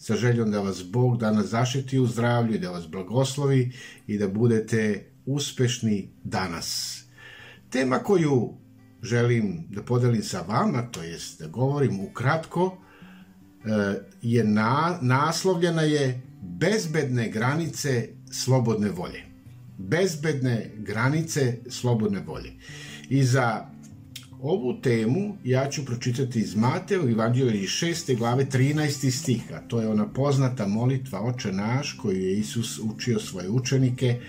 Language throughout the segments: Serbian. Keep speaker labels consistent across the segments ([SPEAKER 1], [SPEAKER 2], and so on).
[SPEAKER 1] sa željom da vas Bog danas zaštiti u zdravlju i da vas blagoslovi i da budete uspešni danas. Tema koju želim da podelim sa vama, to jest da govorim ukratko, e, je na, naslovljena je Bezbedne granice slobodne volje. Bezbedne granice slobodne volje. I za Ovu temu ja ću pročitati iz Mateja u Evanđelju 6. glave 13. stiha. To je ona poznata molitva Oče naš koju je Isus učio svoje učenike,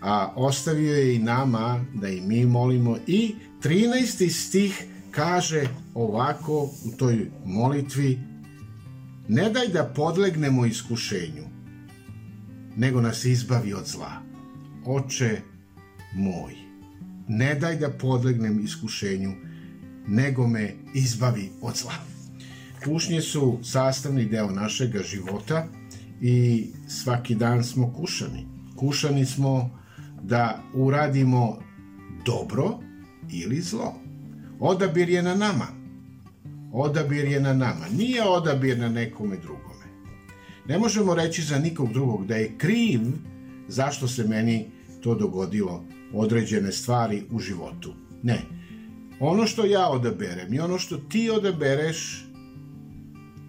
[SPEAKER 1] a ostavio je i nama da i mi molimo. I 13. stih kaže ovako u toj molitvi Ne daj da podlegnemo iskušenju, nego nas izbavi od zla. Oče moj, ne daj da podlegnem iskušenju, nego me izbavi od zla. Kušnje su sastavni deo našega života i svaki dan smo kušani. Kušani smo da uradimo dobro ili zlo. Odabir je na nama. Odabir je na nama. Nije odabir na nekome drugome. Ne možemo reći za nikog drugog da je kriv zašto se meni to dogodilo određene stvari u životu. Ne. Ono što ja odaberem i ono što ti odabereš,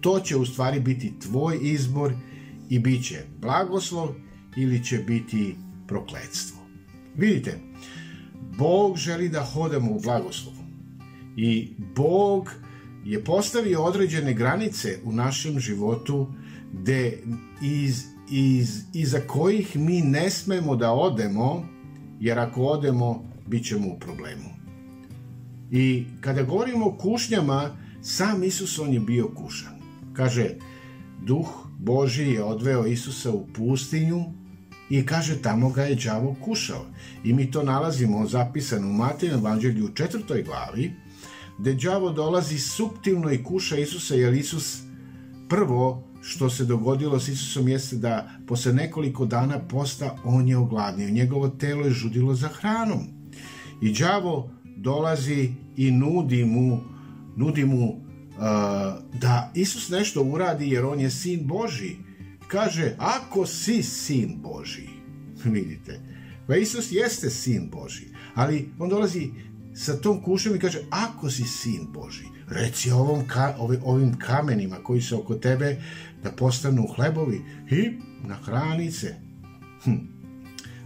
[SPEAKER 1] to će u stvari biti tvoj izbor i bit će blagoslov ili će biti prokledstvo. Vidite, Bog želi da hodamo u blagoslovu. I Bog je postavio određene granice u našem životu gde iz, iz, iza kojih mi ne smemo da odemo, jer ako odemo, bit ćemo u problemu. I kada govorimo o kušnjama, sam Isus on je bio kušan. Kaže, duh Boži je odveo Isusa u pustinju i kaže tamo ga je đavo kušao. I mi to nalazimo zapisano u Mateju evanđelju u četvrtoj glavi, gde đavo dolazi suptilno i kuša Isusa, jer Isus prvo što se dogodilo s Isusom jeste da posle nekoliko dana posta on je ogladnio. Njegovo telo je žudilo za hranom. I đavo dolazi i nudi mu, nudi mu uh, da Isus nešto uradi jer on je sin Boži. Kaže, ako si sin Boži, vidite, pa Isus jeste sin Boži, ali on dolazi sa tom kušom i kaže, ako si sin Boži, reci ovom ka, ovim kamenima koji su oko tebe da postanu hlebovi i nahrani se. Hm.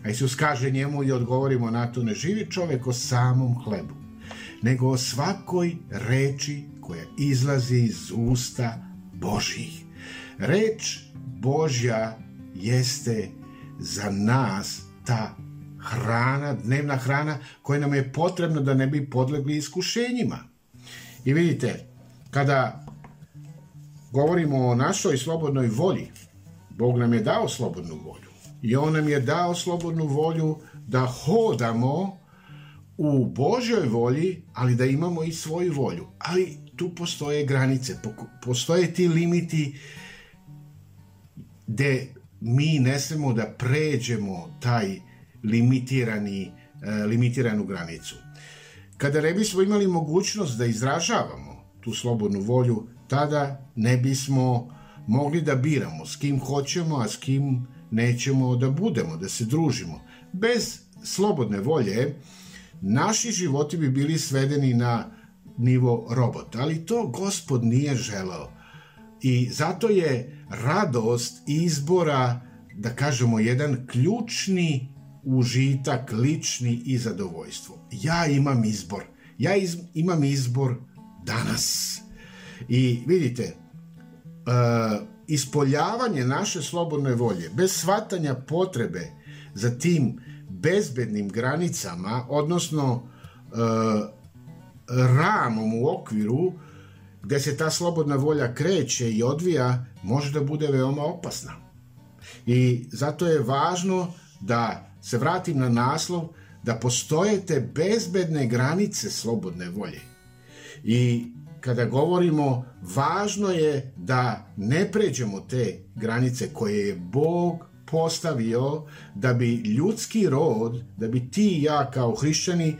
[SPEAKER 1] A Isus kaže njemu i odgovorimo na to, ne živi čovek o samom hlebu, nego o svakoj reči koja izlazi iz usta Božih. Reč Božja jeste za nas ta hrana, dnevna hrana koja nam je potrebna da ne bi podlegli iskušenjima. I vidite, kada govorimo o našoj slobodnoj volji, Bog nam je dao slobodnu volju. I On nam je dao slobodnu volju da hodamo u Božoj volji, ali da imamo i svoju volju. Ali tu postoje granice, postoje ti limiti gde mi ne smemo da pređemo taj limitirani, e, limitiranu granicu. Kada ne bismo imali mogućnost da izražavamo tu slobodnu volju, tada ne bismo mogli da biramo s kim hoćemo, a s kim nećemo da budemo, da se družimo. Bez slobodne volje, naši životi bi bili svedeni na nivo robota, ali to gospod nije želeo. I zato je radost izbora, da kažemo, jedan ključni užitak, lični i zadovoljstvo. Ja imam izbor. Ja iz, imam izbor danas. I vidite, uh, ispoljavanje naše slobodne volje, bez shvatanja potrebe za tim bezbednim granicama, odnosno uh, ramom u okviru gde se ta slobodna volja kreće i odvija, može da bude veoma opasna. I zato je važno da se vratim na naslov, da postoje te bezbedne granice slobodne volje. I kada govorimo, važno je da ne pređemo te granice koje je Bog postavio da bi ljudski rod, da bi ti i ja kao hrišćani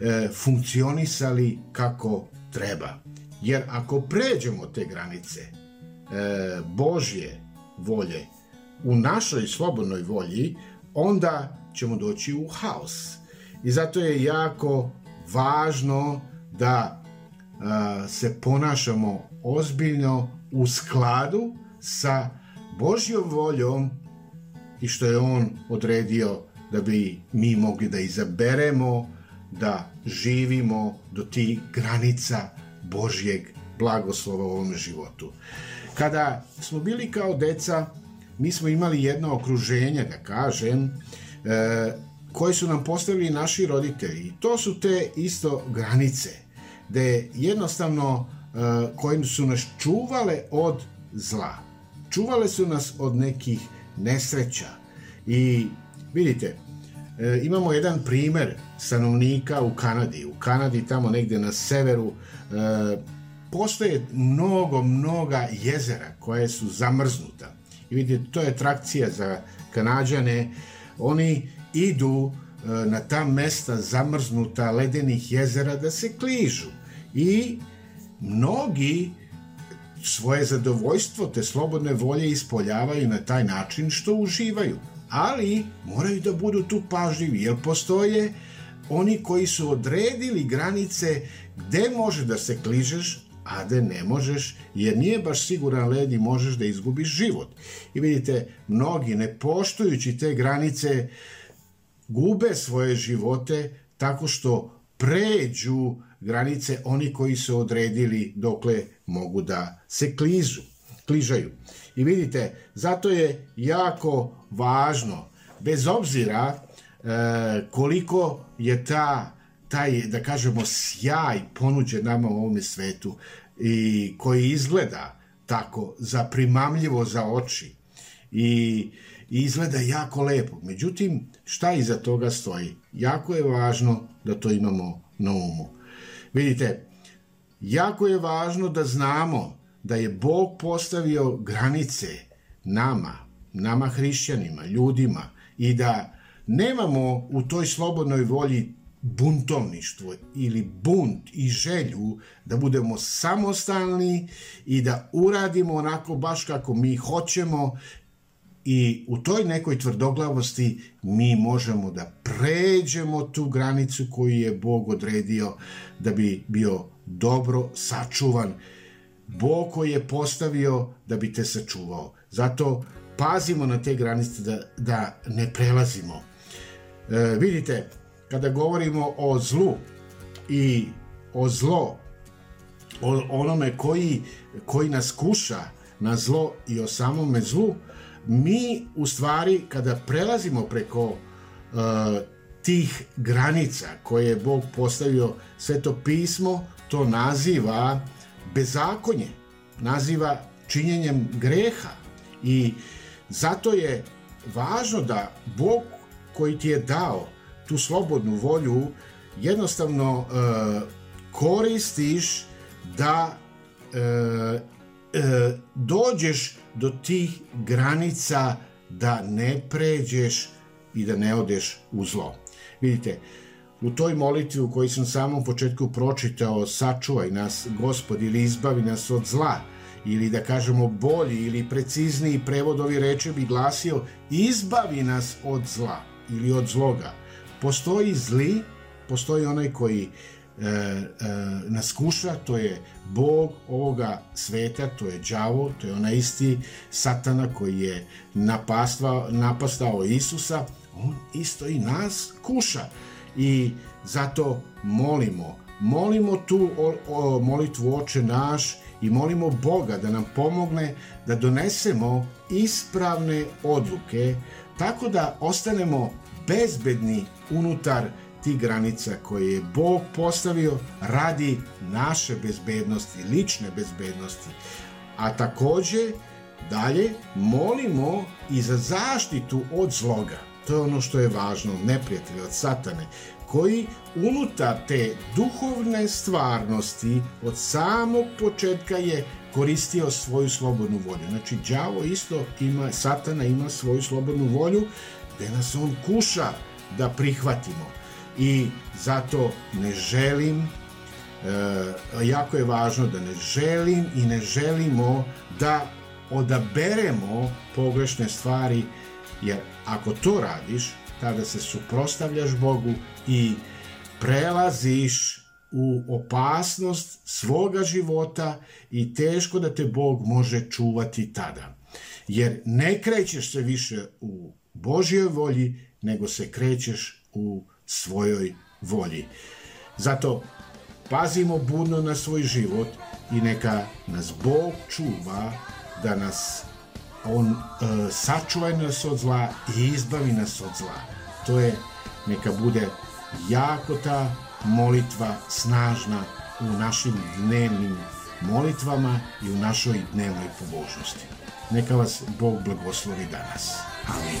[SPEAKER 1] e, funkcionisali kako treba. Jer ako pređemo te granice e, Božje volje u našoj slobodnoj volji, onda ćemo doći u haos. I zato je jako važno da se ponašamo ozbiljno u skladu sa Božjom voljom i što je On odredio da bi mi mogli da izaberemo, da živimo do tih granica Božjeg blagoslova u ovom životu. Kada smo bili kao deca, mi smo imali jedno okruženje, da kažem, e, koje su nam postavili naši roditelji. I to su te isto granice, gde jednostavno e, koje su nas čuvale od zla. Čuvale su nas od nekih nesreća. I vidite, e, imamo jedan primer stanovnika u Kanadi. U Kanadi, tamo negde na severu, e, postoje mnogo, mnoga jezera koje su zamrznuta. I vidite, to je atrakcija za Kanadžane. Oni idu na ta mesta zamrznuta ledenih jezera da se kližu. I mnogi svoje zadovoljstvo te slobodne volje ispoljavaju na taj način što uživaju. Ali moraju da budu tu pažljivi, jer postoje oni koji su odredili granice gde može da se kližeš, a da ne možeš, jer nije baš siguran led i možeš da izgubiš život. I vidite, mnogi ne poštujući te granice gube svoje živote tako što pređu granice oni koji su odredili dokle mogu da se kližu, kližaju. I vidite, zato je jako važno, bez obzira e, koliko je ta taj, da kažemo, sjaj ponuđen nama u ovome svetu i koji izgleda tako zaprimamljivo za oči i, i izgleda jako lepo. Međutim, šta iza toga stoji? Jako je važno da to imamo na umu. Vidite, jako je važno da znamo da je Bog postavio granice nama, nama hrišćanima, ljudima i da nemamo u toj slobodnoj volji buntovništvo ili bunt i želju da budemo samostalni i da uradimo onako baš kako mi hoćemo i u toj nekoj tvrdoglavosti mi možemo da pređemo tu granicu koju je Bog odredio da bi bio dobro sačuvan. Bog koji je postavio da bi te sačuvao. Zato pazimo na te granice da, da ne prelazimo. E, vidite, kada govorimo o zlu i o zlo, o onome koji, koji nas kuša na zlo i o samome zlu, mi u stvari kada prelazimo preko uh, tih granica koje je Bog postavio, sveto pismo to naziva bezakonje, naziva činjenjem greha. I zato je važno da Bog koji ti je dao tu slobodnu volju jednostavno uh, koristiš da uh, uh, dođeš do tih granica da ne pređeš i da ne odeš u zlo. Vidite, u toj molitvi u kojoj sam samom početku pročitao sačuvaj nas gospod ili izbavi nas od zla ili da kažemo bolji ili precizniji prevod ovi reče bi glasio izbavi nas od zla ili od zloga postoji zli, postoji onaj koji e, e, nas kuša, to je Bog ovoga sveta, to je đavo, to je onaj isti satana koji je napastao, napastao Isusa, on isto i nas kuša. I zato molimo, molimo tu o, o, molitvu oče naš i molimo Boga da nam pomogne da donesemo ispravne odluke tako da ostanemo bezbedni unutar tih granica koje je Bog postavio radi naše bezbednosti, lične bezbednosti. A takođe dalje molimo i za zaštitu od zloga. To je ono što je važno, neprijatelj od satane, koji unutar te duhovne stvarnosti od samog početka je koristio svoju slobodnu volju. Znači, đavo isto ima, satana ima svoju slobodnu volju, gde nas on kuša da prihvatimo. I zato ne želim, e, jako je važno da ne želim i ne želimo da odaberemo pogrešne stvari, jer ako to radiš, tada se suprostavljaš Bogu i prelaziš u opasnost svoga života i teško da te Bog može čuvati tada. Jer ne krećeš se više u Božjoj volji, nego se krećeš u svojoj volji. Zato pazimo budno na svoj život i neka nas Bog čuva da nas on e, sačuva nas od zla i izbavi nas od zla. To je, neka bude jako ta molitva snažna u našim dnevnim molitvama i u našoj dnevnoj pobožnosti. Neka vas Bog blagoslovi danas. Amin.